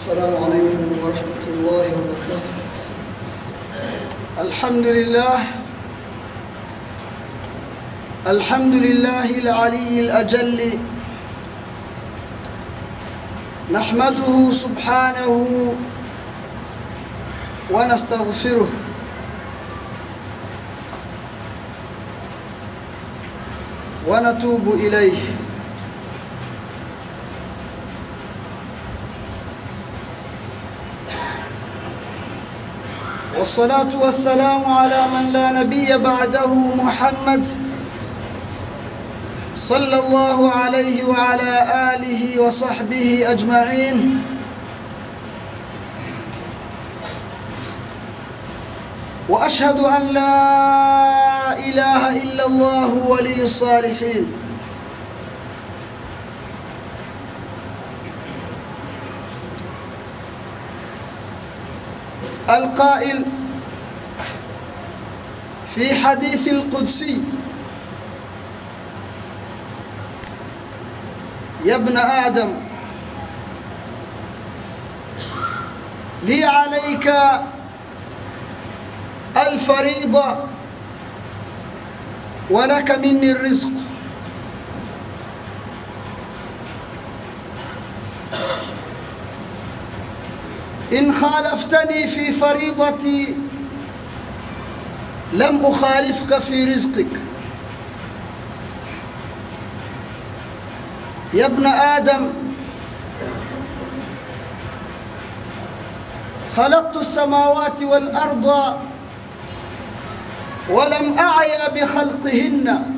السلام عليكم ورحمة الله وبركاته الحمد لله الحمد لله العلي الأجل نحمده سبحانه ونستغفره ونتوب إليه والصلاة والسلام على من لا نبي بعده محمد صلى الله عليه وعلى آله وصحبه أجمعين وأشهد أن لا إله إلا الله ولي الصالحين القائل في حديث القدسي يا ابن آدم لي عليك الفريضة ولك مني الرزق إن خالفتني في فريضتي لم أخالفك في رزقك يا ابن آدم خلقت السماوات والأرض ولم أعي بخلقهن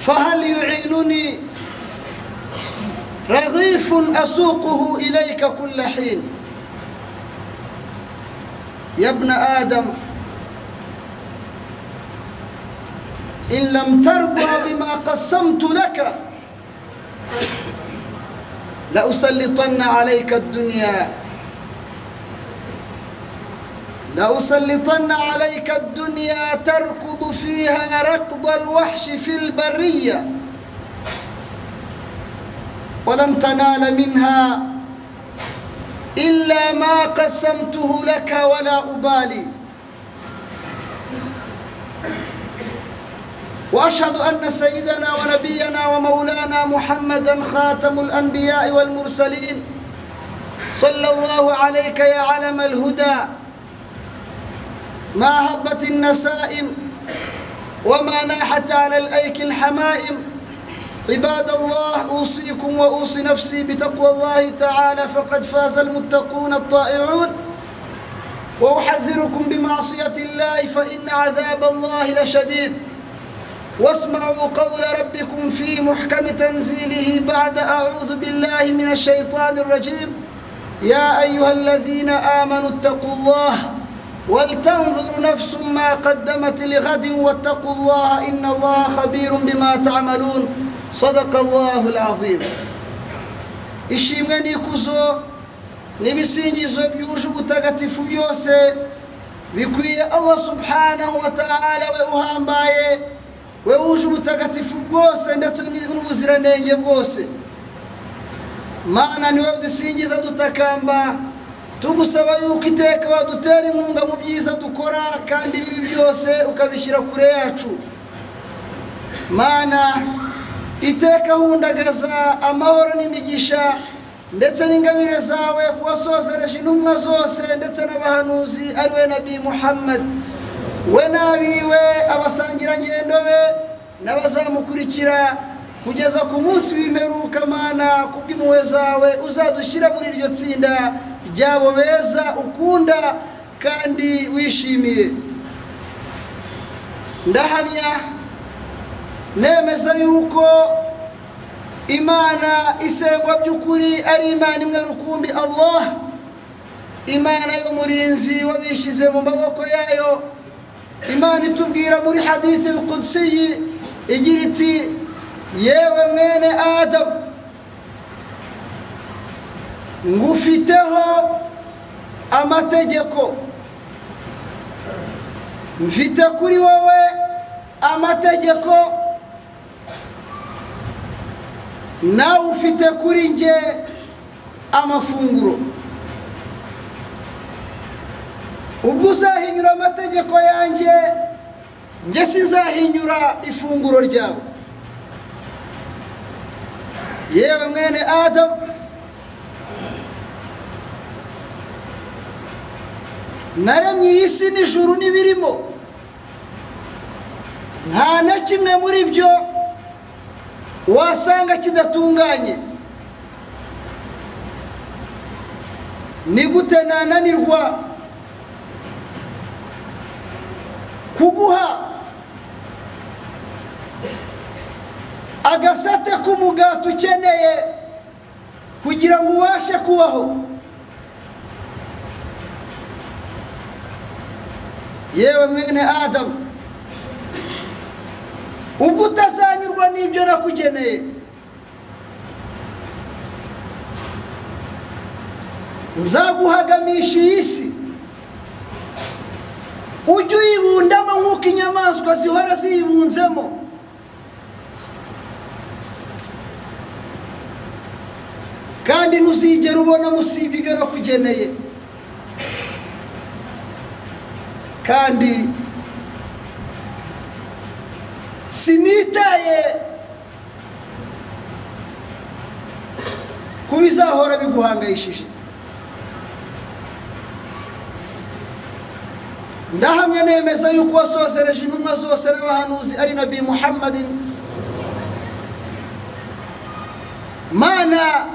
فهل يعينني رغيف أسوقه إليك كل حين يا ابن آدم إن لم ترضى بما قسمت لك لأسلطن عليك الدنيا لأسلطن عليك الدنيا تركض فيها ركض الوحش في البرية ولن تنال منها إلا ما قسمته لك ولا أبالي وأشهد أن سيدنا ونبينا ومولانا محمدا خاتم الأنبياء والمرسلين صلى الله عليك يا علم الهدى ما هبت النسائم وما ناحت على الأيك الحمائم عباد الله أوصيكم وأوصي نفسي بتقوى الله تعالى فقد فاز المتقون الطائعون وأحذركم بمعصية الله فإن عذاب الله لشديد واسمعوا قول ربكم في محكم تنزيله بعد أعوذ بالله من الشيطان الرجيم يا أيها الذين آمنوا اتقوا الله ولتنظر نفس ما قدمت لغد واتقوا الله إن الله خبير بما تعملون. صدق الله العظيم. Ishimwe n'ikuzo n'ibisingizo byuje ubutagatifu byose bikwiye allah subhanahu wa ta'ala we uhambaye we wuje ubutagatifu bwose ndetse n'ubuziranenge bwose mana ni we dusingiza dutakamba tugusaba yuko iteka wadutera inkunga mu byiza dukora kandi ibibi byose ukabishyira kure yacu. Mana iteka hundagaza amahoro n'imigisha ndetse n'ingabire zawe kuwasozereje intumwa zose ndetse n'abahanuzi ari we nabi muhammad. We n'abiwe abasangirangendo be n'abazamukurikira kugeza ku munsi w'imperuka mana kubw'impuhwe zawe uzadushyira muri iryo tsinda ryabo beza ukunda kandi wishimiye. Ndahamya nemeza yuko imana isengwa by'ukuri ari imana imwe rukumbi allah. Imana y'umurinzi wabishyize mu maboko yayo. Imana itubwira muri hadithi al-qudsiyi igira iti yewe mwene adamu ngufiteho amategeko. Mfite kuri wowe amategeko. Nawe ufite kuri nge amafunguro. Ubwo uzahinyura amategeko yanjye njye sinzahinyura ifunguro ryawe. Yewe mwene adamu. Naremye iyi si n'ijuru n'ibirimo nta na kimwe muri byo wasanga kidatunganye. Ni gute nananirwa kuguha agasate k'umugati ukeneye kugira ngo ubashe kubaho? Yewe mwene adamu ubwo utazanyurwa n'ibyo nakugeneye? Nzaguhagamisha iyi si. Ujye uyibundamo nk'uko inyamaswa zihora ziyibunzemo. Kandi ntuzigere ubona musiba ibyo nakugeneye. Kandi sinitaye ku bizahora biguhangayishije. Ndahamya nemeza yuko wasozereje intumwa zose n'abahanuzi ari nabi muhammadin mana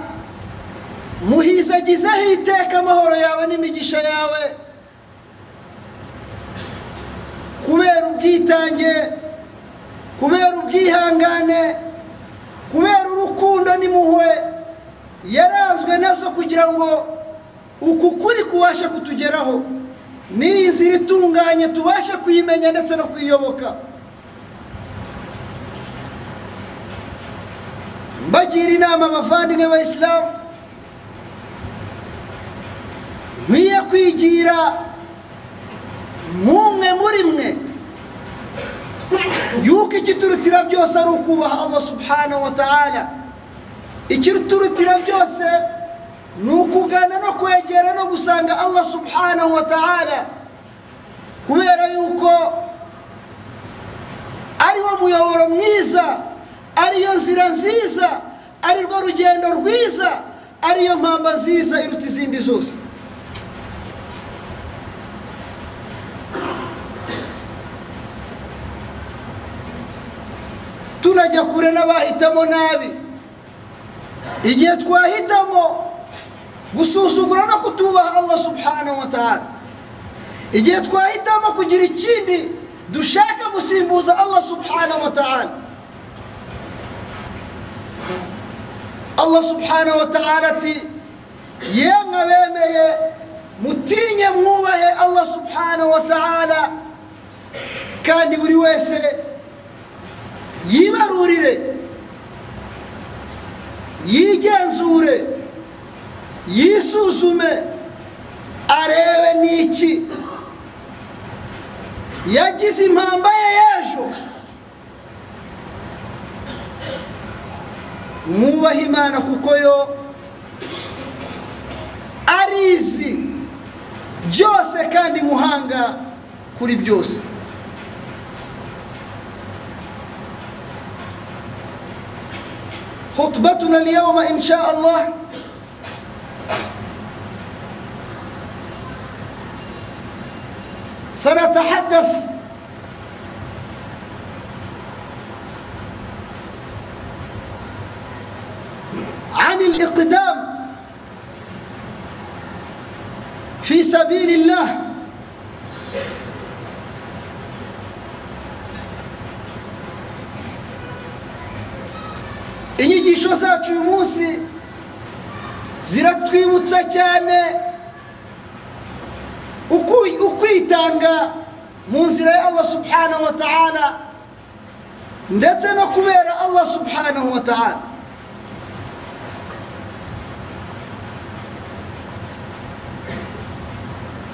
muhizagizeho iteka amahoro yawe n'imigisha yawe. Kubera ubwitange kubera ubwihangane kubera urukundo n'impuhwe yaranzwe na zo kugira ngo uku kuri kubashe kutugeraho. N'iyi nzira itunganye tubashe kuyimenya ndetse no kuyiyoboka. Mbagira inama abavandimwe b'abayisilamu nkwiye kwigira nk'umwe muri mwe. Yuko ikiturutira byose ari ukubaha allah subhanahu wa ta'ala. Ikiturutira byose ni ukugana no kwegera no gusanga allah subhanahu wa ta'ala. Kubera yuko ari wo muyoboro mwiza ariyo nzira nziza arirwo rugendo rwiza ariyo mpamba nziza iruta izindi zose. Kure n'abahitamo nabi. Igihe twahitamo gusuzugura no kutubaha allah subhanahu wa ta'ala. Igihe twahitamo kugira ikindi dushaka gusimbuza allah subhanahu wa ta'ala. Allah subhanahu wa ta'ala ati yemwe abemeye mutinye mwubahe allah subhanahu wa ta'ala. Kandi buri wese yibarurire. Yigenzure. Yisuzume. Arebe n'iki. Yagize impamba ye y'ejo. Mwubahe imana kuko yo arizi. Byose kandi muhanga kuri byose. خطبتنا اليوم إن شاء الله سنتحدث inyigisho zacu uyu munsi ziratwibutsa cyane ukwitanga mu nzira ya allah subhanahu wa ta'ala ndetse no kubera allah subhanahu wa ta'ala.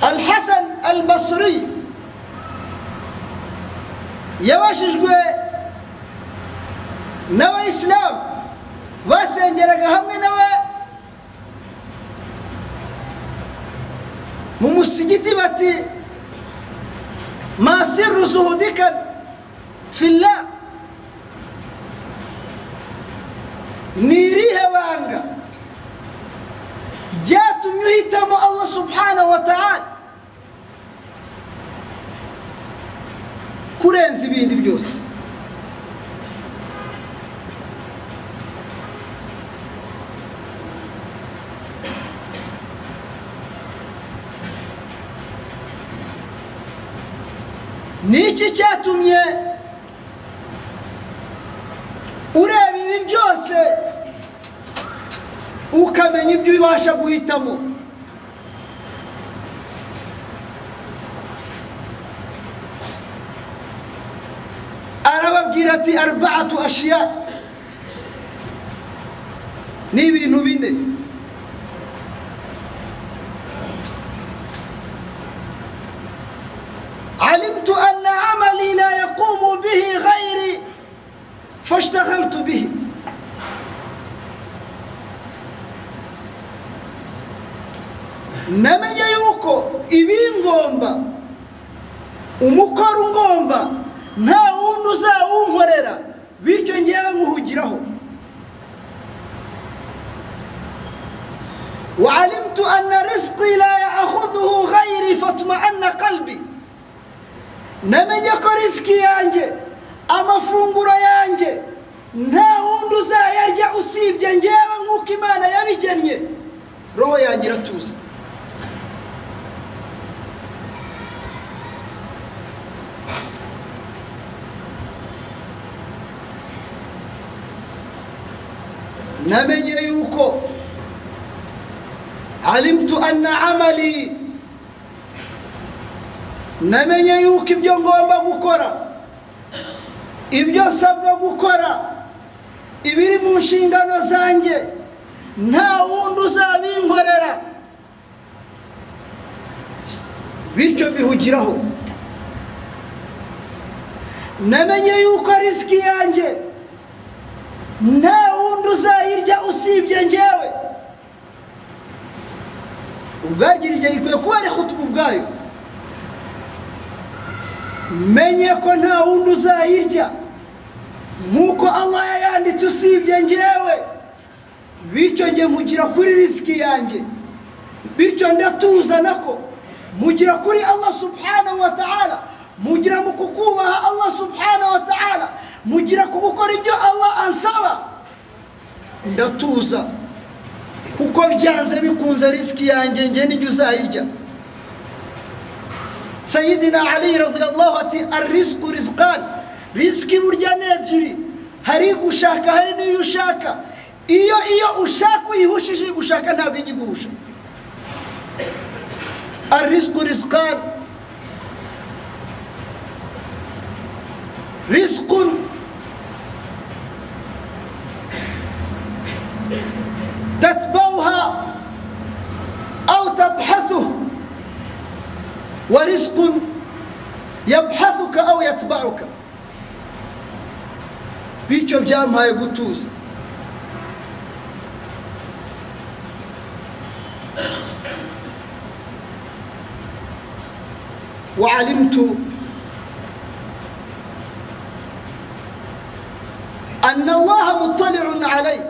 Alhasan albasri yabashijwe n'abayisilamu mu musigiti bati masiru zuhudika fillah. Ni irihe banga ryatumye uhitamo allah subhanahu wa ta'ala. Kurenza ibindi byose. Ni iki cyatumye ureba ibi byose ukamenya ibyo ubasha guhitamo arababwira ati arbaatu ashiya ni ibintu bine iratuza namenye yuko alimtu anna amali. Namenye yuko ibyo ngomba gukora. Ibyo nsabwa gukora. Ibiri mu nshingano zanjye nta wundi uzabinkorera bityo mbihugiraho namenye yuko risiki yanjye nta wundi uzayirya usibye ngewe ubwagira igihe ikwiye kuba ari khutubu ubwayo menye ko nta wundi uzayirya nk'uko allah yayanditse usibye ngewe bityo njye mugira kuri risiki yanjye. Bityo ndatuza nako mugira kuri allah subhanahu wa ta'ala. Mugira mu kukubaha allah subhanahu wa ta'ala. Mugira ku gukora ibyo allah ansaba. Ndatuza kuko byanze bikunze risiki yanjye njye nijya uzayirya. Sayidina ali radiyallahu ati arisiku rizikani risiki burya ni ebyiri. Hari gushaka hari n'iyo ushaka. iyo iyo ushaka uyihushije gushaka ntabwo ijya iguhusha arisiko risikani risiko تتبعها أو تبحثه ورزق يبحثك أو يتبعك bityo byampaye gutuza. وعلمت أن الله مطلع علي.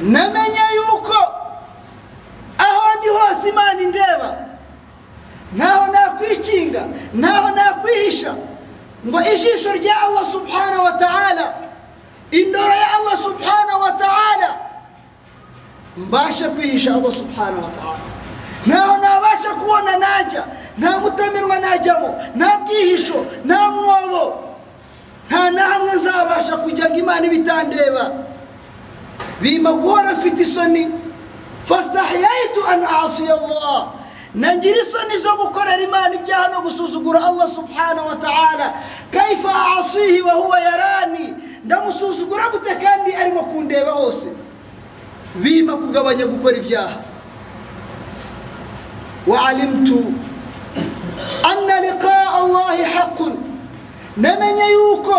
Namenye yuko aho ndi hose imana indeba ntaho nakwikinga ntaho nakwihisha ngo ijisho rya allah subhanahu wa ta'ala. Indoro ya allah subhanahu wa ta'ala. Mbashe kwihisha allah subhanahu wa ta'ala ntaho nabasha kubona najya nta mutamirwa najyamo nta bwihisho nta mwobo nta na hamwe nzabasha kujya ngo imana ibitandeba bima guhora mfite isoni fasitahiyaitu an asiya allah nagira isoni zo gukorera imana ibyaha no gusuzugura allah subhanahu wa ta'ala kaifa asihi wa huwa yarani ndamusuzugura gute kandi arimo kundeba hose bima kugabanya gukora ibyaha وعلمت أن لقاء الله حق namenye yuko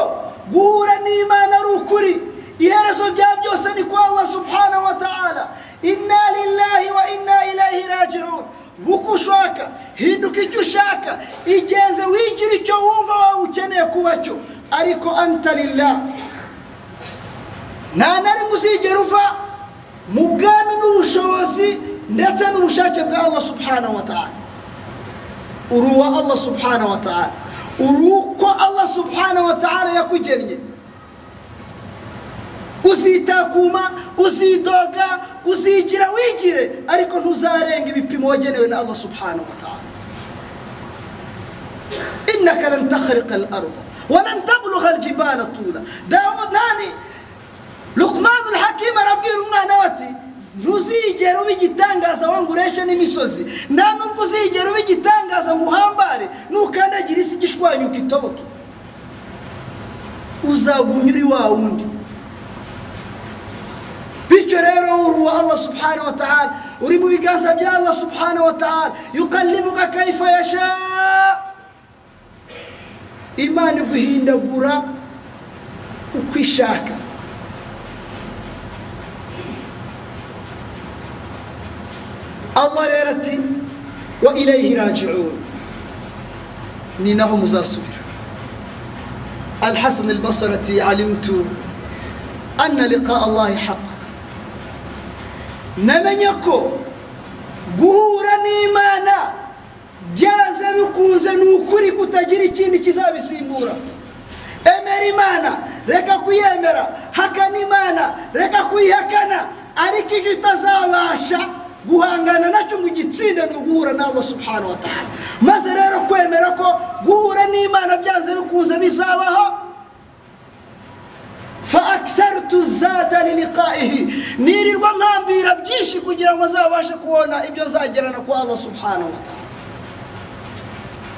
guhura n'imana ari ukuri iherezo bya byose ni kwa allah subhanahu wa ta'ala inna lillahi wa inna ilaihi rajiun buko ushaka hinduka icyo ushaka igenze wigira icyo wumva wawe ukeneye kuba cyo ariko anta lillah nta na rimwe uzigera uva mu bwami n'ubushobozi ndetse n'ubushake bwa allah subhanahu wa ta'ala. Uri uwa allah subhanahu wa ta'ala. Uri uko allah subhanahu wa ta'ala yakugennye. Uzitakuma uzidoga uzigira wigire ariko ntuzarenga ibipimo wagenewe na allah subhanahu wa ta'ala. Innaka lan takhriqa al-arda walan tablugha al-jibala tula. Nani? Al-hakim arabwira umwana we ati ntuzigera uba igitangaza wangu ureshe n'imisozi. Nta nubwo uzigera uba igitangaza ngo uhambare nukandagira isi igishwanyuka itoboke uzagumya uri wa wundi. Bityo rero uri uwa allah subhanahu wa ta'ala uri mu biganza bya allah subhanahu wa ta'ala. Yukallibuka kaifa yasha. Imana iguhindagura uko ishaka allah rero ati wa ilayhi rajiun ni naho muzasubira الحسن البصرة علمت أن لقاء الله حق namenye ko guhura n'imana byanze bikunze ni ukuri kutagira ikindi kizabisimbura emera imana reka kuyemera hakana imana reka kuyihakana ariko icyo utazabasha guhangana na cyo ngo ugitsinde ni uguhura na allah subhanahu wa ta'ala. Maze rero kwemera ko guhura n'imana byanze bikunze bizabaho faaktartu zada liliqaihi nirirwa nkambira byinshi kugira ngo azabashe kubona ibyo nzagerana kwa allah subhanahu wa ta'ala.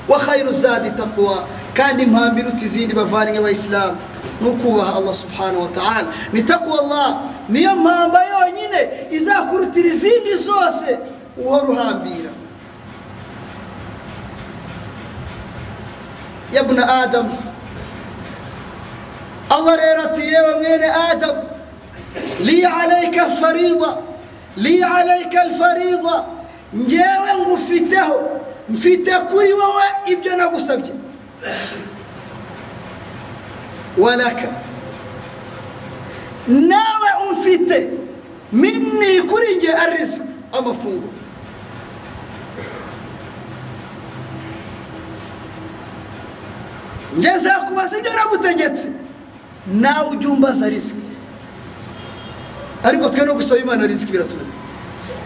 Wa khairu zadi taqwa. Kandi impambira uti izindi bavandimwe b'abayisilamu ni ukubaha allah subhanahu wa ta'ala. Ni taqwa allah. Niyo mpamba yonyine izakurutira izindi zose uhora uhambira yabuna adamu allah rero ati yewe mwene adamu li alayka farida li alayka alfarida ngewe ngufiteho mfite kuri wowe ibyo nagusabye. Walaka nawe umfite minni kuri nge ariziki amafunguro nge nzakubaza ibyo nagutegetse. Nawe ujya umbaza riziki ariko twe no gusaba imana riziki biratunaniye.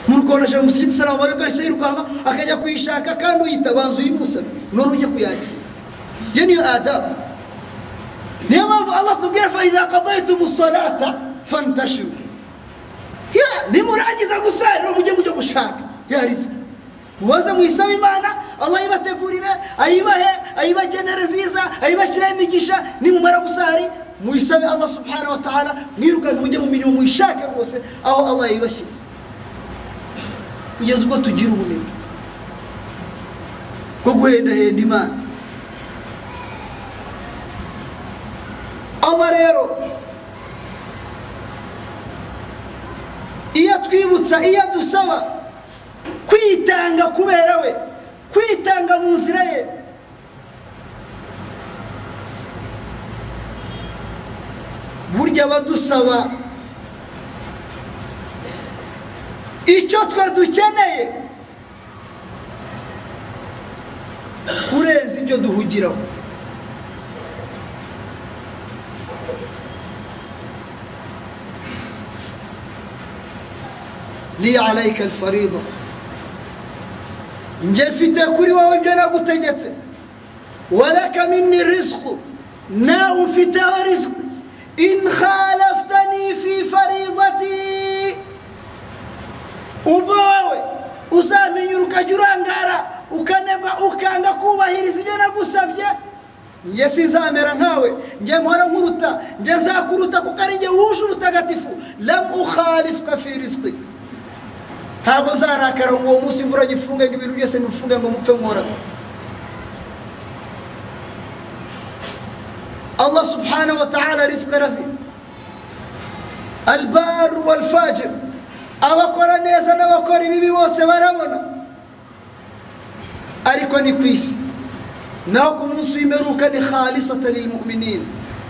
Umuntu ukabona aje mu musigiti salamu alaikum ahise yirukanka akajya kuyishaka kandi uyitabanza uyimusabe none ujye kuyakira. Iyo niyo adabu. Niyo mpamvu allah tubwira fa idha qadaytum salata fantashiru nimurangiza gusarira mujye mujye gushaka ya riziki mubaze muyisabe imana allah ayibategurire ayibahe ayibagenere nziza ayibashyireho imigisha nimumara gusari muyisabe allah subhanahu wa ta'ala mwirukanke mujye mu mirimo muyishake rwose aho allah yayibashyira kugeza ubwo tugira ubunebwe bwo guhendahenda imana allah rero iyo twibutsa iyo dusaba kwitanga kubera we kwitanga mu nzira ye. Burya abadusaba icyo twe dukeneye kurenza ibyo duhugiraho. Li alayka alfarida nge mfite kuri wowe ibyo nagutegetse walaka minni rizqu nawe umfiteho rizqi in khalaftani fi faridati ubwo wowe uzamenyura ukajya urangara ukanebwa ukanga kubahiriza ibyo nagusabye nge sinzamera nkawe nge mpora nkuruta nge nzakuruta kuko ari nge wuje ubutagatifu lam ukhalifka fi ntabwo nzarakara ngo uwo munsi imvura gifunge ngo ibintu byose bifunge ngo mupfe mwora allah subhanahu wa ta'ala rizqi arazi albaru walfajir abakora neza n'abakora ibibi bose barabona. Ariko ni ku isi. Naho ku munsi w'imperuka ni khalisata lilmuminin.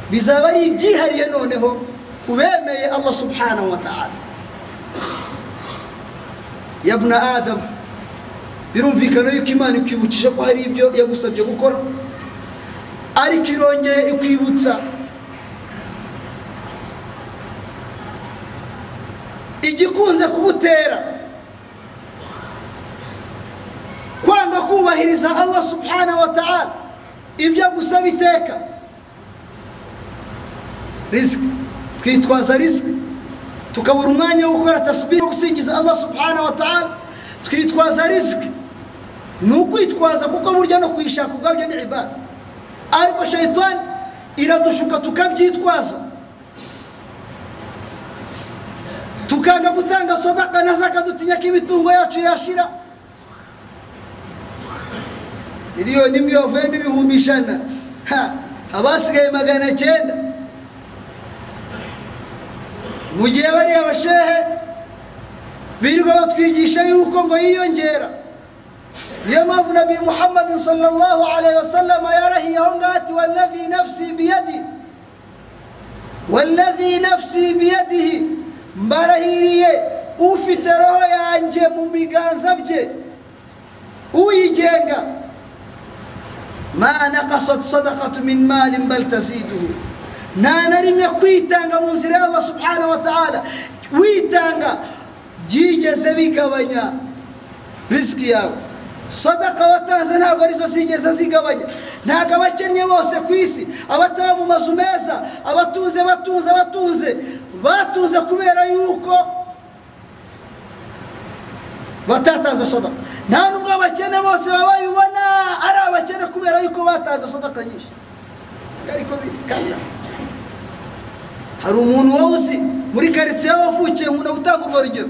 Bizaba ari ibyihariye noneho ubemeye allah subhanahu wa ta'ala. Yabna adamu birumvikana yuko imana ikwibukije ko hari ibyo yagusabye gukora? Ariko irongeye ikwibutsa. Igikunze kubutera kwanga kubahiriza allah subhanahu wa ta'ala. Ibyo agusaba iteka. Riziki twitwaza riziki tukabura umwanya wo gukora tasbihi wo gusingiza allah subhanahu wa ta'ala. Twitwaza riziki ni ukwitwaza kuko burya no kuyishaka ubwabyo ni ibada. Ariko shayitani iradushuka tukabyitwaza. Tukanga gutanga sodaka na zaka dutinya ko imitungo yacu yashira. Miliyoni imwe wavuyemo ibihumbi ijana. Abasigaye magana cyenda. Mu gihe bariya bashehe birirwa batwigisha yuko ngo yiyongera. Niyo mpamvu nabi muhammadin sallallahu alaihi wasallam yarahiye aho ngaho ati wallazi nafsi biyadi. Wallazi nafsi biyadihi. Mbarahiriye ufite roho yanjye mu biganza bye. Uyigenga. Ma nakasat sadaqatu min malin bal taziduhu. Nta na rimwe kwitanga mu nzira ya allah subhanahu wa ta'ala. Witanga byigeze bigabanya risiki yawe. Sadaka watanze ntabwo ari zo zigeze zigabanya. Ntabwo abakennye bose ku isi abataba mu mazu meza abatunze batunze batunze batunze kubera yuko batatanze sadaka nta nubwo abakene bose baba bayibona ari abakene kubera yuko batanze sadaka nyinshi. Ariko bikana hari umuntu wowe uzi? Muri karitsiye wavukiye nkunda gutanga urwo rugero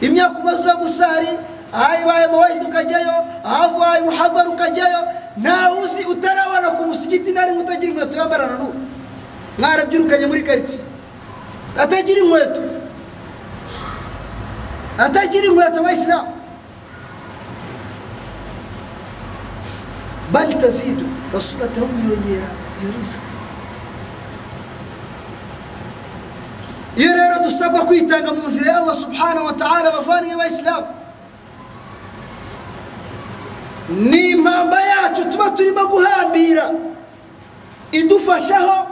imyaka umaze gusari ahayibaye mawahidi ukajyayo ahavuye muhagara ukajyayo ntawe uzi utarabona ku musigiti na rimwe utagira inkweto yambarana n'ubu. Mwarabyirukanye muri karitsiye. Atagira inkweto. Atagira inkweto abayisilamu bali tazidu rasula ataho wiyongera iyo rizika iyo rero dusabwa kwitanga mu nzira ya allah subhanahu wa ta'ala bavaniye abayisilamu ni impamba yacu tuba turimo guhambira idufashaho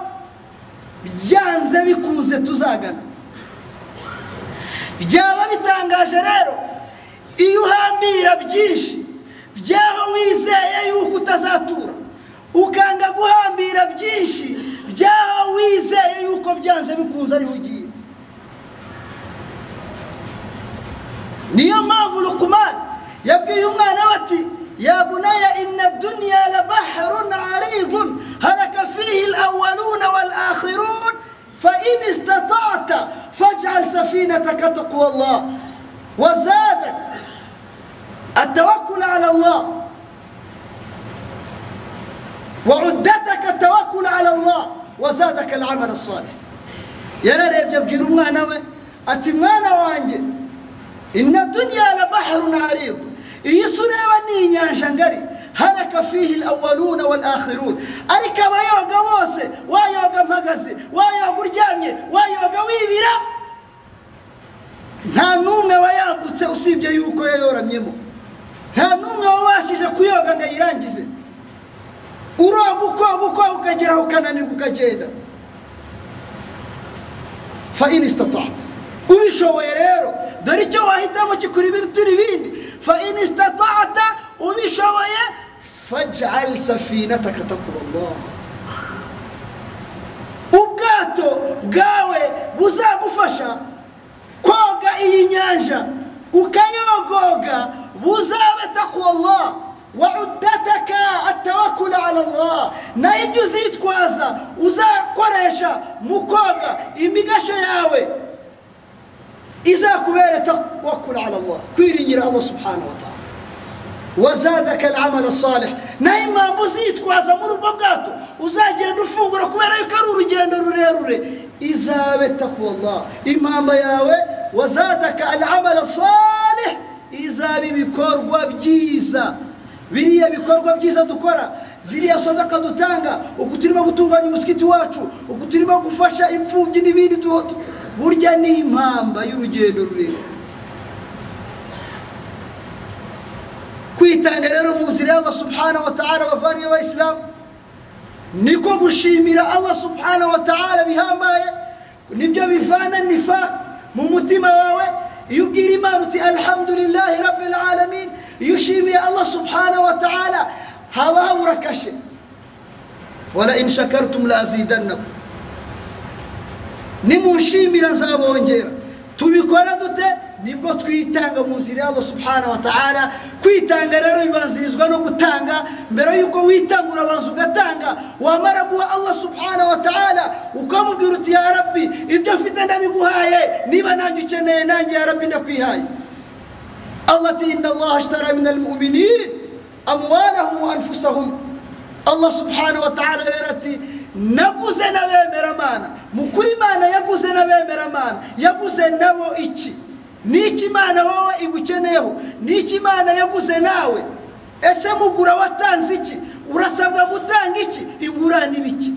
byanze bikunze tuzagana byaba bitangaje rero iyo uhambira byinshi byaho wizeye yuko utazatura ukanga guhambira byinshi byaho wizeye yuko byanze bikunze ariho ugiye niyo mpamvu rukumani yabwiye umwana we ati yabunaya inna duniya la baharun aridun haraka fihi alawaluna wal akhirun fa in istata'ta faj'al safinataka taqwa Allah. Wa zadak التوكل على الله وعدتك التوكل على الله وزادك العمل الصالح yararebye abwira umwana we ati mwana wanjye inna dunya la baharun arid iyi si ureba ni inyanja ngari haraka fihi awaluna wal akhirun ariko abayoga bose wayoga mpagaze wayoga uryamye wayoga wibira nta n'umwe wayambutse usibye yuko yayoramyemo nta n'umwe wabashije kuyoga ngo ayirangize uroga ukoga ukoga ukageraho ukananirwa ukagenda fa ini sitatati ubishoboye rero. Dore icyo wahitamo kikuri ibirutura ibindi. Fa in istatata ubishoboye fajal safinataka takuba allah. Ubwato bwawe buzagufasha koga iyi nyanja ukayogoga buzabe waudataka atawakula ala allah. Na ibyo uzitwaza uzakoresha mu koga imigasho yawe. Izakubera tawakkul ala allah kwiringira allah subhanahu wa ta'ala wazadaka alamala salih naho impamvu uzitwaza muri ubwo bwato uzagenda ufungura kubera yuko ari urugendo rurerure izabe takwallah impamba yawe wazadaka alamala salih izaba ibikorwa byiza biriya bikorwa byiza dukora ziriya sadaka dutanga uku turimo gutunganya umusikiti wacu uku turimo gufasha imfubyi n'ibindi burya ni impamba y'urugendo rurerure. Kwitanga rero mu nzira ya Allah subhanahu wa ta'ala bavaniye abayisilamu niko gushimira Allah subhanahu wa ta'ala bihambaye ni byo bivana nifaq mu mutima wawe iyo ubwira imana uti alhamdulillahi rabbil alamin iyo ushimiye Allah subhanahu wa ta'ala haba habura kashe. Wala in shakartum la azidannakum nimunshimira nzabongera. Tubikora dute? Nibwo twitanga mu nzira ya Allah subhanahu wa ta'ala. Kwitanga rero bibanzirizwa no gutanga. Mbere yuko witanga urabanza ugatanga. Wamara guha Allah subhanahu wa ta'ala ukamubwira uti ya rabbi ibyo mfite ndabiguhaye. Niba nanjye ukeneye nanjye ya rabbi ndakwihaye. Allah ati inna Allah ashtara min almu'minin amwalahum wa anfusahum. Allah subhanahu wa ta'ala rero ati naguze n'abemeramana mu kuri imana yaguze n'abemeramana yaguze nabo iki? N'iki imana wowe igukeneyeho? N'iki imana yaguze nawe? Ese mugura watanze iki? Urasabwa gutanga iki? Ingurane ibiki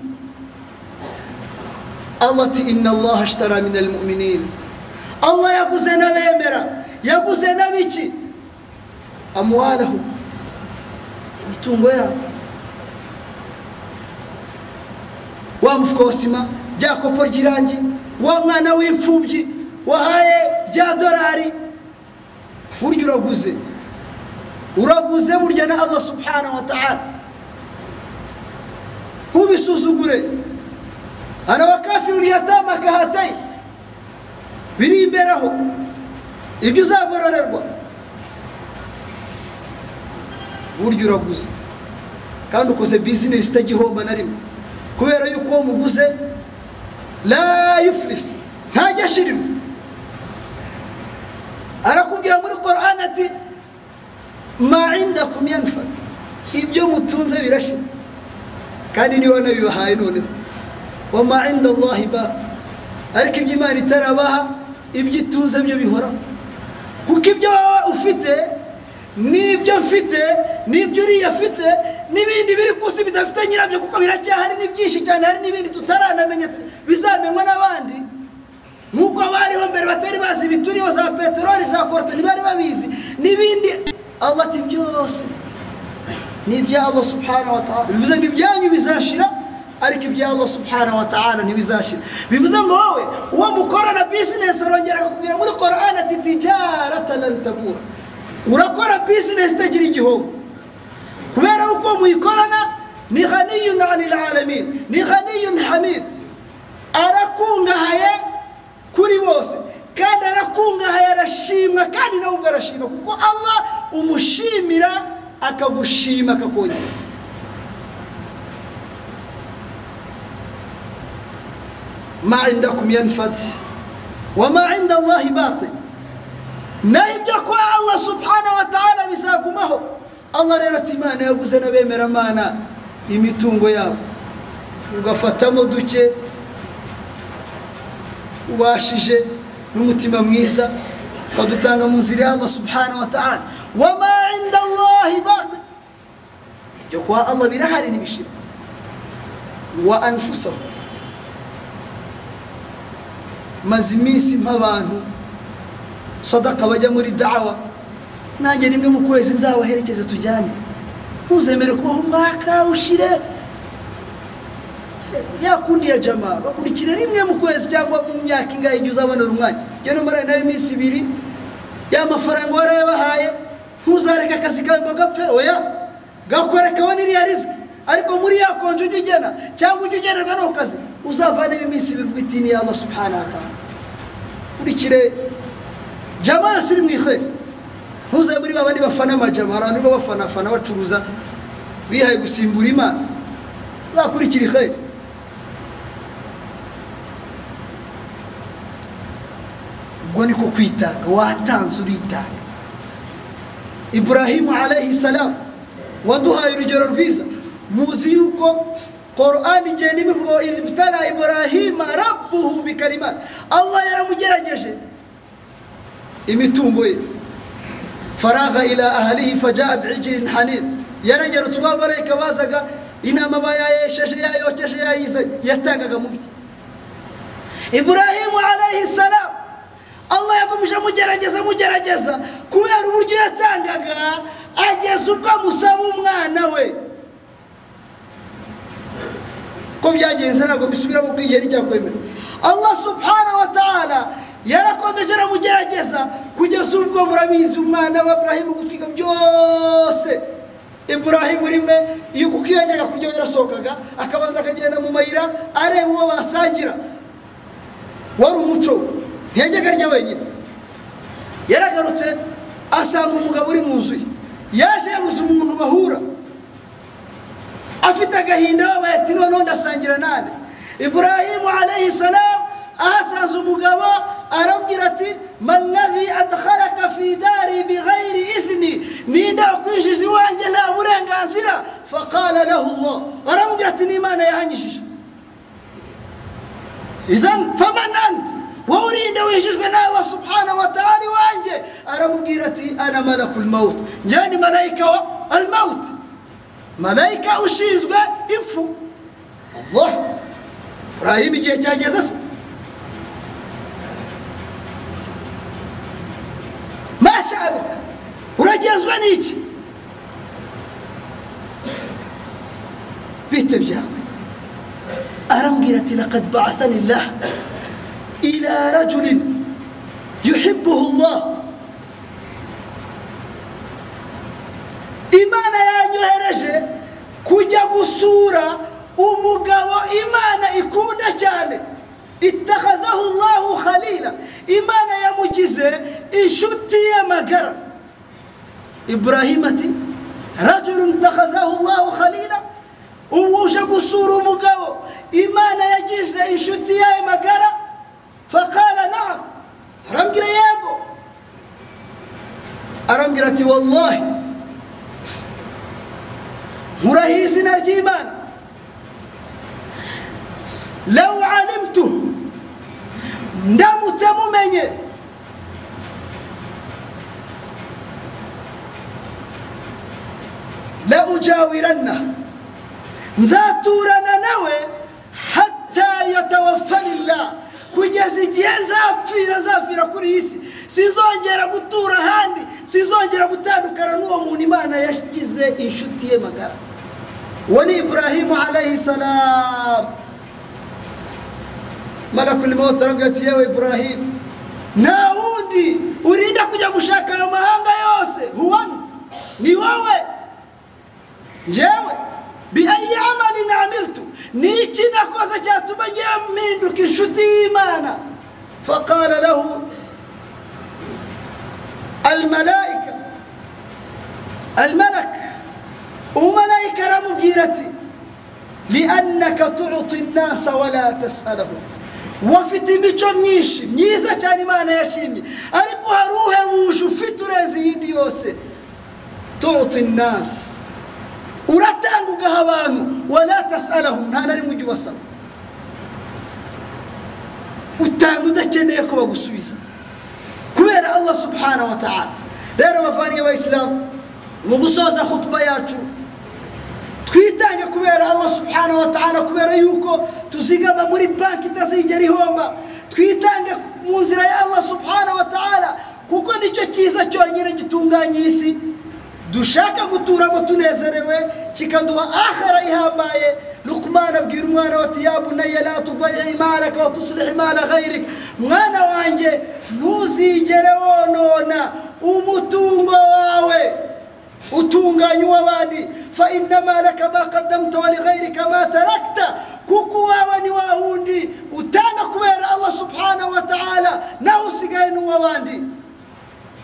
ati inna Allah ashtara min almu'minin Allah yaguze n'abemera yaguze n'abiki amwalahum. Imitungo yabo. Wa mufuka wa sima rya kopo ry'irangi wa mwana w'imfubyi wahaye rya dorari burya uraguze. Uraguze burya na allah subhanahu wa ta'ala. Ntubisuzugure ana wakafiru liyatama kahatayi biri imbere aho. Ibyo uzagororerwa. Burya uraguze. Kandi ukoze bizinesi itagihomba na rimwe. Kubera yuko uwo muguze la yufurisi ntajya ashirirwa arakubwira muri korani ati ma indakum yanfad. Ibyo mutunze birashira. Kandi ni we nabibahaye noneho. Wa ma inda allahi baqi ariko ibyo imana itarabaha ibyo itunze byo bihoraho kuko ibyo ufite n'ibyo mfite n'ibyo uriya afite n'ibindi biri ku isi bidafite nyirabyo kuko biracyahari ni byinshi cyane hari n'ibindi tutaranamenya bizamenywa n'abandi. Nk'uko bariho mbere batari bazi ibituriho za peteroli za korota ntibari babizi. N'ibindi allah ati byose ni ibya allah subhanahu wa ta'ala. Bivuze ngo ibyanyu bizashira ariko ibya allah subhanahu wa ta'ala ntibizashira. Bivuze ngo wowe uwo mukorana bizinesi arongera akakubwira muri korani ati tijarata lan tabura. Urakora bizinesi itagira igihombo kubera uko muyikorana ni ghaniyun anil alamin ni ghaniyun hamid. Arakungahaye kuri bose kandi arakungahaye arashimwa kandi nawe ubwo arashima kuko allah umushimira akagushima akakongera. Ma indakum yanfad wa ma inda allahi naho ibyo kwa allah subhanahu wa ta'ala bizagumaho? Allah rero ati imana yaguze n'abemeramana imitungo yabo. Ugafatamo duke ubashije n'umutima mwiza ukadutanga mu nzira ya allah subhanahu wa ta'ala. Wa ma inda allahi baqi. Ibyo kwa allah birahari n'ibishira wa anfusahu maze iminsi nk'abantu sadaka bajya muri dawa. Nanjye rimwe mu kwezi nzabaherekeze tujyane. Ntuzemere kubaho umwaka ushire. Yakundi ya jama bakurikire rimwe mu kwezi cyangwa mu myaka ingahe igihe uzabonera umwanya. Njye numara na yo iminsi ibiri ya mafaranga warayabahaye ntuzareke akazi kawe ngo gapfe. Oya gakore kabone iriya riziki ariko muri ya konje ujya ugena cyangwa ujya ugenerwa no kazi. Uzavanemo iminsi ibiri uvuga iti ni allah subhanahu wa ta'ala. Kurikire jama yose iri mu iheri ntuzabe muri babandi bafana amajama. Hari abantu bafanafana bacuruza. Bihaye gusimbura imana. Bakurikira iheri ubwo niko kwitanga watanze uritanga. Iburahimu alayhi salamu waduhaye urugero rwiza. Muzi yuko korani igenda ibivuga ibitara iburahima rabbuhu bikarimati allah yaramugerageje imitungo ye. Faraga ila ahalihi fajaa bicijilin hanid. Yaragerutse abamarayika bazaga inama bayayesheje yayokeje yayizanye yatangaga mu bye iburahimu alayhi salamu allah yakomeje amugerageza amugerageza kubera uburyo yatangaga ageza ubwo amusaba umwana we. Ko byagenze ntabwo bisubiramo ubwo igihe rijyakwemera allah subhanahu wa ta'ala yarakomeje aramugerageza. Kugeza ubwo murabizi umwana wa burahimu gutwika byose. Iburahimu rimwe iyo kuko iyo yajyaga kurya yarasohokaga akabanza akagenda mu mayira areba uwo basangira. Wari umuco. Ntiyajyaga arya wenyine. Yaragarutse asanga umugabo uri mu nzu ye. Yaje yabuze umuntu bahura. Afite agahinda babaye ati noneho ndasangira nane. Iburahimu alayhi salamu ahasanze umugabo arambwira ati maladhi adkhalaka fi dari bighayri ithni ninde wakwinjiza iwanjye nta burenganzira? Faqala lahu llah aramubwira ati n'imana yahanyishije. Idhan faman ant? Wowe urinde wijijwe na allah subhanahu wa ta'ala iwanjye? Aramubwira ati ana malaku lmaut njyewe ni malayika wa almaut malayika ushinzwe impfu. Burahimu igihe cyageze se masharuka uragenzwa n'iki bite byawe arambwira ati lakad baathani llah ila rajulin yuhibuhu llah imana yanyohereje kujya gusura umugabo imana ikunda cyane ittakhadahu llahu khalila imana yamugize inshuti ye magara ibrahima ati rajulun ittakhadahu llahu khalila ubu uje gusura umugabo imana yagize inshuti ye magara faqala naam arambwira yego arambwira ati wallahi nkurahiye izina ry'imana law alimtuhu ndamutse mumenye. La ujawiranna nzaturana nawe hatta yatawaffani llah kugeza igihe nzapfira nzapfira kuri iyi si. Sizongera gutura ahandi sizongera gutandukana n'uwo muntu imana yagize inshuti ye magara. Uwo ni iburahimu alayhi salamu malakul mawt arambwira ati yewe iburahimu nta wundi urinda kujya gushaka ayo mahanga yose. Huwanta ni wowe ngewe biayi amalin amiltu. Ni iki nakoze cyatuma ngewe mpinduka inshuti y'imana faqala lahu almalaika. Almalak. Umumalayika aramubwira ati liannaka tuti nnasa wala tasalahum wafite imico myinshi myiza cyane imana yashimye. Ariko hari uhebuje ufite urenze iyindi yose? Tuti nnasi uratanga ugaha abantu. Wala tasalahum nta na rimwe ujya ubasaba. Utanga udakeneye ko bagusubiza. Kubera allah subhanahu wa ta'ala. Rero bavaniye abayisilamu mu gusoza khutuba yacu twitange kubera allah subhanahu wa ta'ala kubera yuko tuzigama muri banki itazigera ihomba. Twitange mu nzira ya allah subhanahu wa ta'ala kuko ni cyo cyiza cyonyine gitunganya isi. Dushaka guturamo tunezerewe kikaduha akhara ihambaye. Lukman abwira umwana ya bunayya la tudayi malaka wa tuslih mala ghayrik. Mwana wanjye ntuzigere wonona umutungo wawe. Utunganya uw'abandi. Fa innama laka ma qaddamta wa lighayrika ma tarakta. Kuko uwawe ni wa wundi utanga kubera allah subhanahu wa ta'ala nawe usigaye n'uw'abandi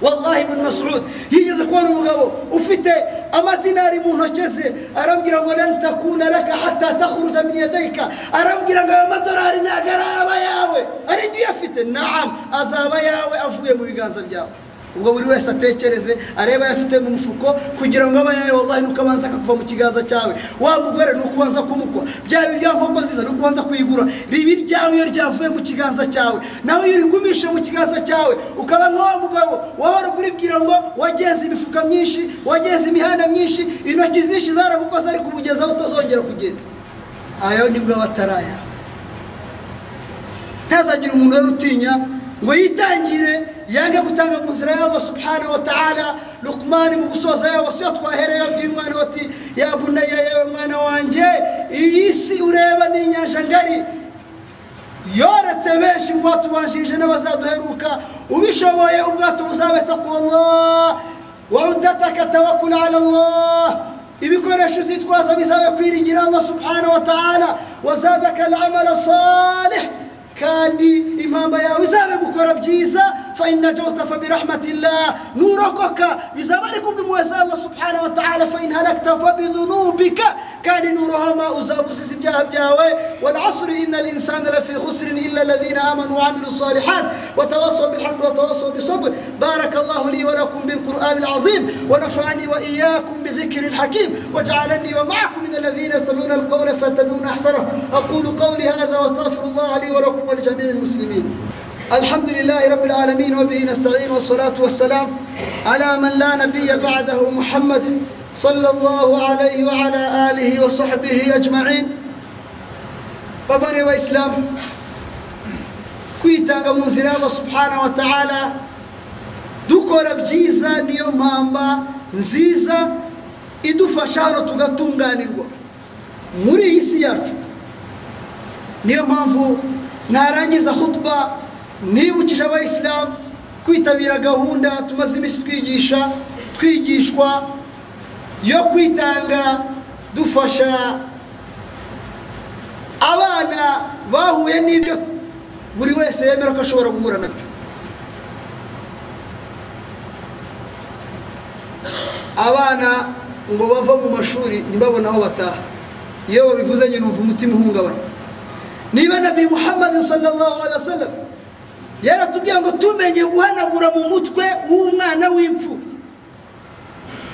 wallahi ibn masud yigeze kubona umugabo ufite amadinari mu ntoki ze. Arambwira ngo lan takuna laka hatta takhruja min yadayka. Arambwira ngo ayo madolari ntabwo araba yawe. Ari ibyo uyafite naam azaba yawe avuye mu biganza byawe. Ubwo buri wese atekereze arebe ayo afite mu mufuko kugira ngo abe yayo wallahi nuko abanza akakuva mu kiganza cyawe. Wa mugore ni ukubanza kumukwa. Byaba ibya nkoko nziza ni ukubanza kuyigura. Ribi ryawe iyo ryavuye mu kiganza cyawe. Nawe iyo urigumishe mu kiganza cyawe ukaba nka wa mugabo wahora uribwira ngo wagenze imifuka myinshi wagenze imihanda myinshi intoki zinshi zaragukoze ariko ubugezaho utazongera kugenda. Ayo ni bwo aba atari ayawe ntazagire umuntu rero utinya ngo yitangire yange gutanga mu nzira y'Allah subhanahu wa ta'ala. Luqman mu gusoza yawo siyo twahereye abwiye umwana we ati ya bunayya yewe mwana wanjye iyi si ureba ni inyanja ngari. Yoretse benshi mu batubanjirije n'abazaduheruka. Ubishoboye ubwato buzabe taqwallah wa uddataka tawakkul ala Allah. Ibikoresho uzitwaza bizabe kwiringira Allah subhanahu wa ta'ala. Wazadaka al-amala salih. Kandi impamba yawe izabe gukora byiza fa inna jawta fa birahmatillah nurokoka bizaba ari kubw'impuhwe za Allah subhanahu wa ta'ala fa in halakta fa bidhunubika kandi nurohama uzabuziza ibyaha byawe wal asri inna al insana lafi khusrin illa alladhina amanu wa amilu salihat wa tawassaw bil haqqi wa tawassaw bis sabr barakallahu li wa lakum bil qur'an al azim wa nafa'ani wa iyyakum bi dhikri al hakim waj'alani wa ma'akum min alladhina yastami'una al qawla fayattabi'una ahsanahu aqulu qawli hadha wa astaghfirullah li wa lakum ولجميع المسلمين الحمد لله رب العالمين وبه نستعين والصلاة والسلام على من لا نبي بعده محمد صلى الله عليه وعلى آله وصحبه أجمعين بابري وإسلام kwitanga mu nzira y'allah subhana wa ta'ala dukora byiza niyo mpamba nziza idufasha hano tugatunganirwa muri iyi si yacu niyo mpamvu ntarangiza hutuba nibukije abayisilamu kwitabira gahunda tumaze iminsi twigisha twigishwa yo kwitanga dufasha abana bahuye n'ibyo buri wese yemera ko ashobora guhura na byo abana ngo bava mu mashuri ntibabone aho bataha. Iyo babivuze nyine umva umutima uhungabana. Niba nabi muhammad sallallahu alaihi wasallam yaratubwiye ngo tumenye guhanagura mu mutwe w'umwana w'imfubyi.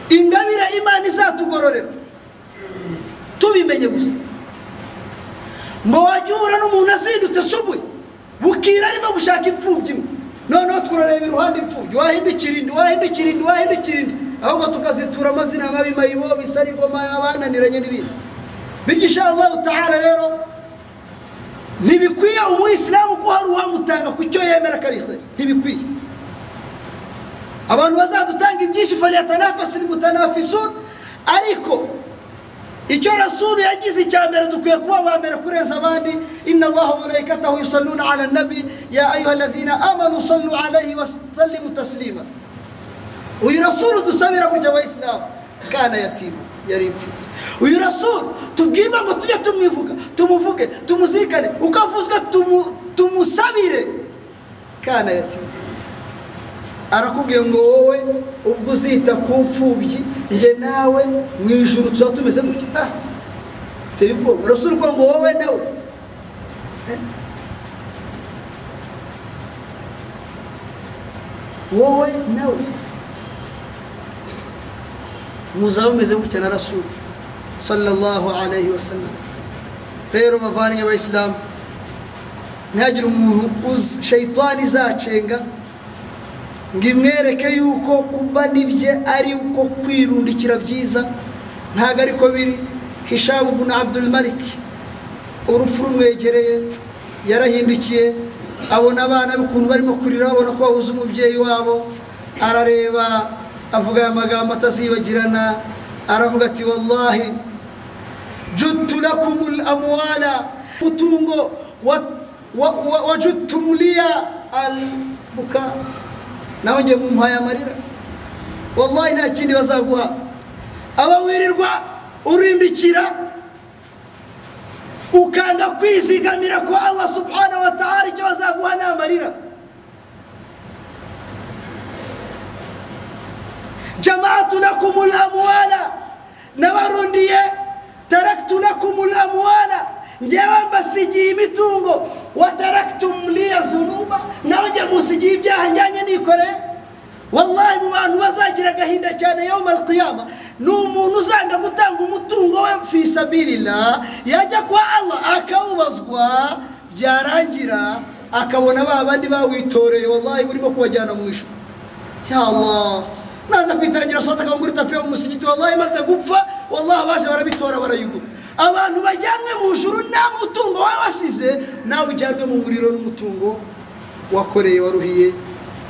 Ingabire imana izatugororera. Tubimenye gusa. Ngo wajya uhura n'umuntu azindutse asubuye bukira arimo gushaka imfubyi imwe. Noneho turareba iruhande imfubyi. Wahindukira indi wahindukira indi wahindukira indi. Ahubwo tukazitura amazina mabi mayibo bisarigoma abananiranye n'ibindi. Bigisha allahu ta'ala rero ntibikwiye umuyisilamu ko hari uwamutanga ku cyo yemera ko ari ntibikwiye. Abantu bazadutanga ibyinshi falyatanafasi mutanafisun ariko icyo rasulu yagize icya mbere dukwiye kuba aba mbere kurenza abandi. Inna allaha malaikatahu yusalluna ala nabi. Ya ayuha alladhina amanu sallu alayhi wasallimu taslima. Uyu rasulu dusabira gutya abayisilamu kana yatima. Yari imfubyi uyu rasulu tubwirwa ngo tujye tumwivuga tumuvuge tumuzirikane. Uko avuzwe tumusabire. Kana yatima arakubwiye ngo wowe ubwo uzita ku mfubyi njye nawe mu ijuru tuba tumeze gutya. Teye ubwoba. Rasulu uvuga ngo wowe nawe. Wowe nawe. Muzaba mumeze gutya na rasulu sallallahu alayhi wa sallam. Rero bavanye abayisilamu ntihagire umuntu shayitani izacenga ngo imwereke yuko kuba nibye ari uko kwirundikira byiza. Ntabwo ariko biri. Hishamu buna abdul malik. Urupfu rumwegereye. Yarahindukiye. Abona abana b'ukuntu barimo kurira babona ko babuze umubyeyi wabo. Arareba avuga aya magambo atazibagirana aravuga ati wallahi juttu lakumul amwala mutungo wajuttum liya albuka nawe ngiye mumuhaye amarira. Wallahi nta kindi bazaguha. Aba wirirwa urindikira ukanga kwizigamira kwa allah subhanahu wa ta'ala icyo bazaguha ni amarira. Jamaatu lakum lamwala nabarundiye taraktu lakum lamwala ngewe mbasigiye imitungo wa taraktum liya dhunuba. Nawe njye musigiye ibyaha njyanye nikoreye wallahi mu bantu bazagira agahinda cyane yawma alqiyama. Ni umuntu uzanga gutanga umutungo we fi sabilillah. Yajya kwa allah akawubazwa byarangira akabona ba bandi bawitoreye. Wallahi urimo kubajyana mu ijuru. Ya naza kwitangira sote akangura itapi yo mu musigiti wallahi maze gupfa wallahi baje barabitora barayigura abantu bajyanwe mu ijuru nta mutungo wawe wasize nawe ujyanwe mu muriro n'umutungo wakoreye waruhiye.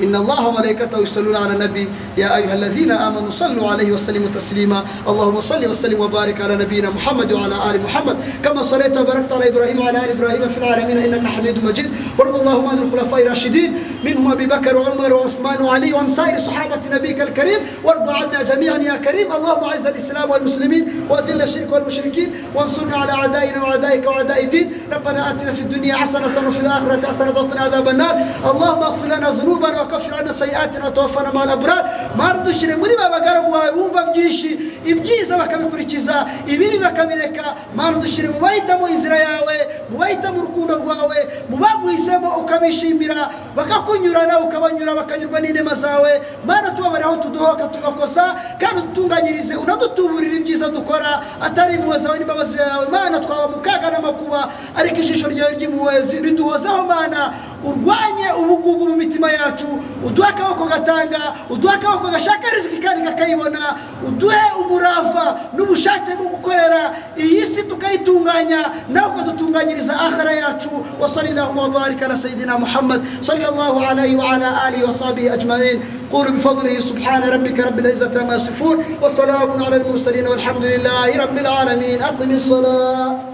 إن الله وملائكته يصلون على النبي يا أيها الذين آمنوا صلوا عليه وسلموا تسليما اللهم صل وسلم وبارك على نبينا محمد وعلى آل محمد كما صليت وباركت على إبراهيم وعلى آل إبراهيم في العالمين إنك حميد مجيد وارض اللهم عن الخلفاء الراشدين منهم أبي بكر وعمر وعثمان وعلي وعن سائر صحابة نبيك الكريم وارض عنا جميعا يا كريم اللهم أعز الإسلام والمسلمين وأذل الشرك والمشركين وانصرنا على أعدائنا وأعدائك وأعداء الدين ربنا آتنا في الدنيا حسنة وفي الآخرة حسنة وقنا عذاب النار اللهم اغفر لنا ذنوبنا وكفر عنا سيئاتنا وتوفنا مع الأبرار ما ردشire muri ba bagaragu bawe bumva byinshi ibyiza bakabikurikiza ibibi bakabireka mana dushyire mu bahitamo inzira yawe mu bahitamo urukundo rwawe mu baguhisemo ukabishimira bakakunyurana ukabanyura bakanyurwa n'inema zawe mana tubabare aho tudohoka tugakosa kandi udutunganyirize unadutuburire ibyiza dukora atari impuhwe zawe n'imbabazi yawe mana twaba mu kaga n'amakuba ariko ijisho ryawe ry'impuhwe riduhozeho mana urwanye ubugugu mu mitima yacu uduhe akaboko gatanga uduhe akaboko gashaka riziki kandi kakayibona uduhe umurava n'ubushake bwo gukorera iyi si tukayitunganya nawe ukadutunganyiriza ahara yacu. Wasalinahu wabarika ala sayidina muhammad sallallahu alayhi wa ala alihi wa sahbihi ajmain. قولوا بفضله سبحان ربك رب العزة ما يصفون وسلام على المرسلين والحمد لله رب العالمين أقم الصلاة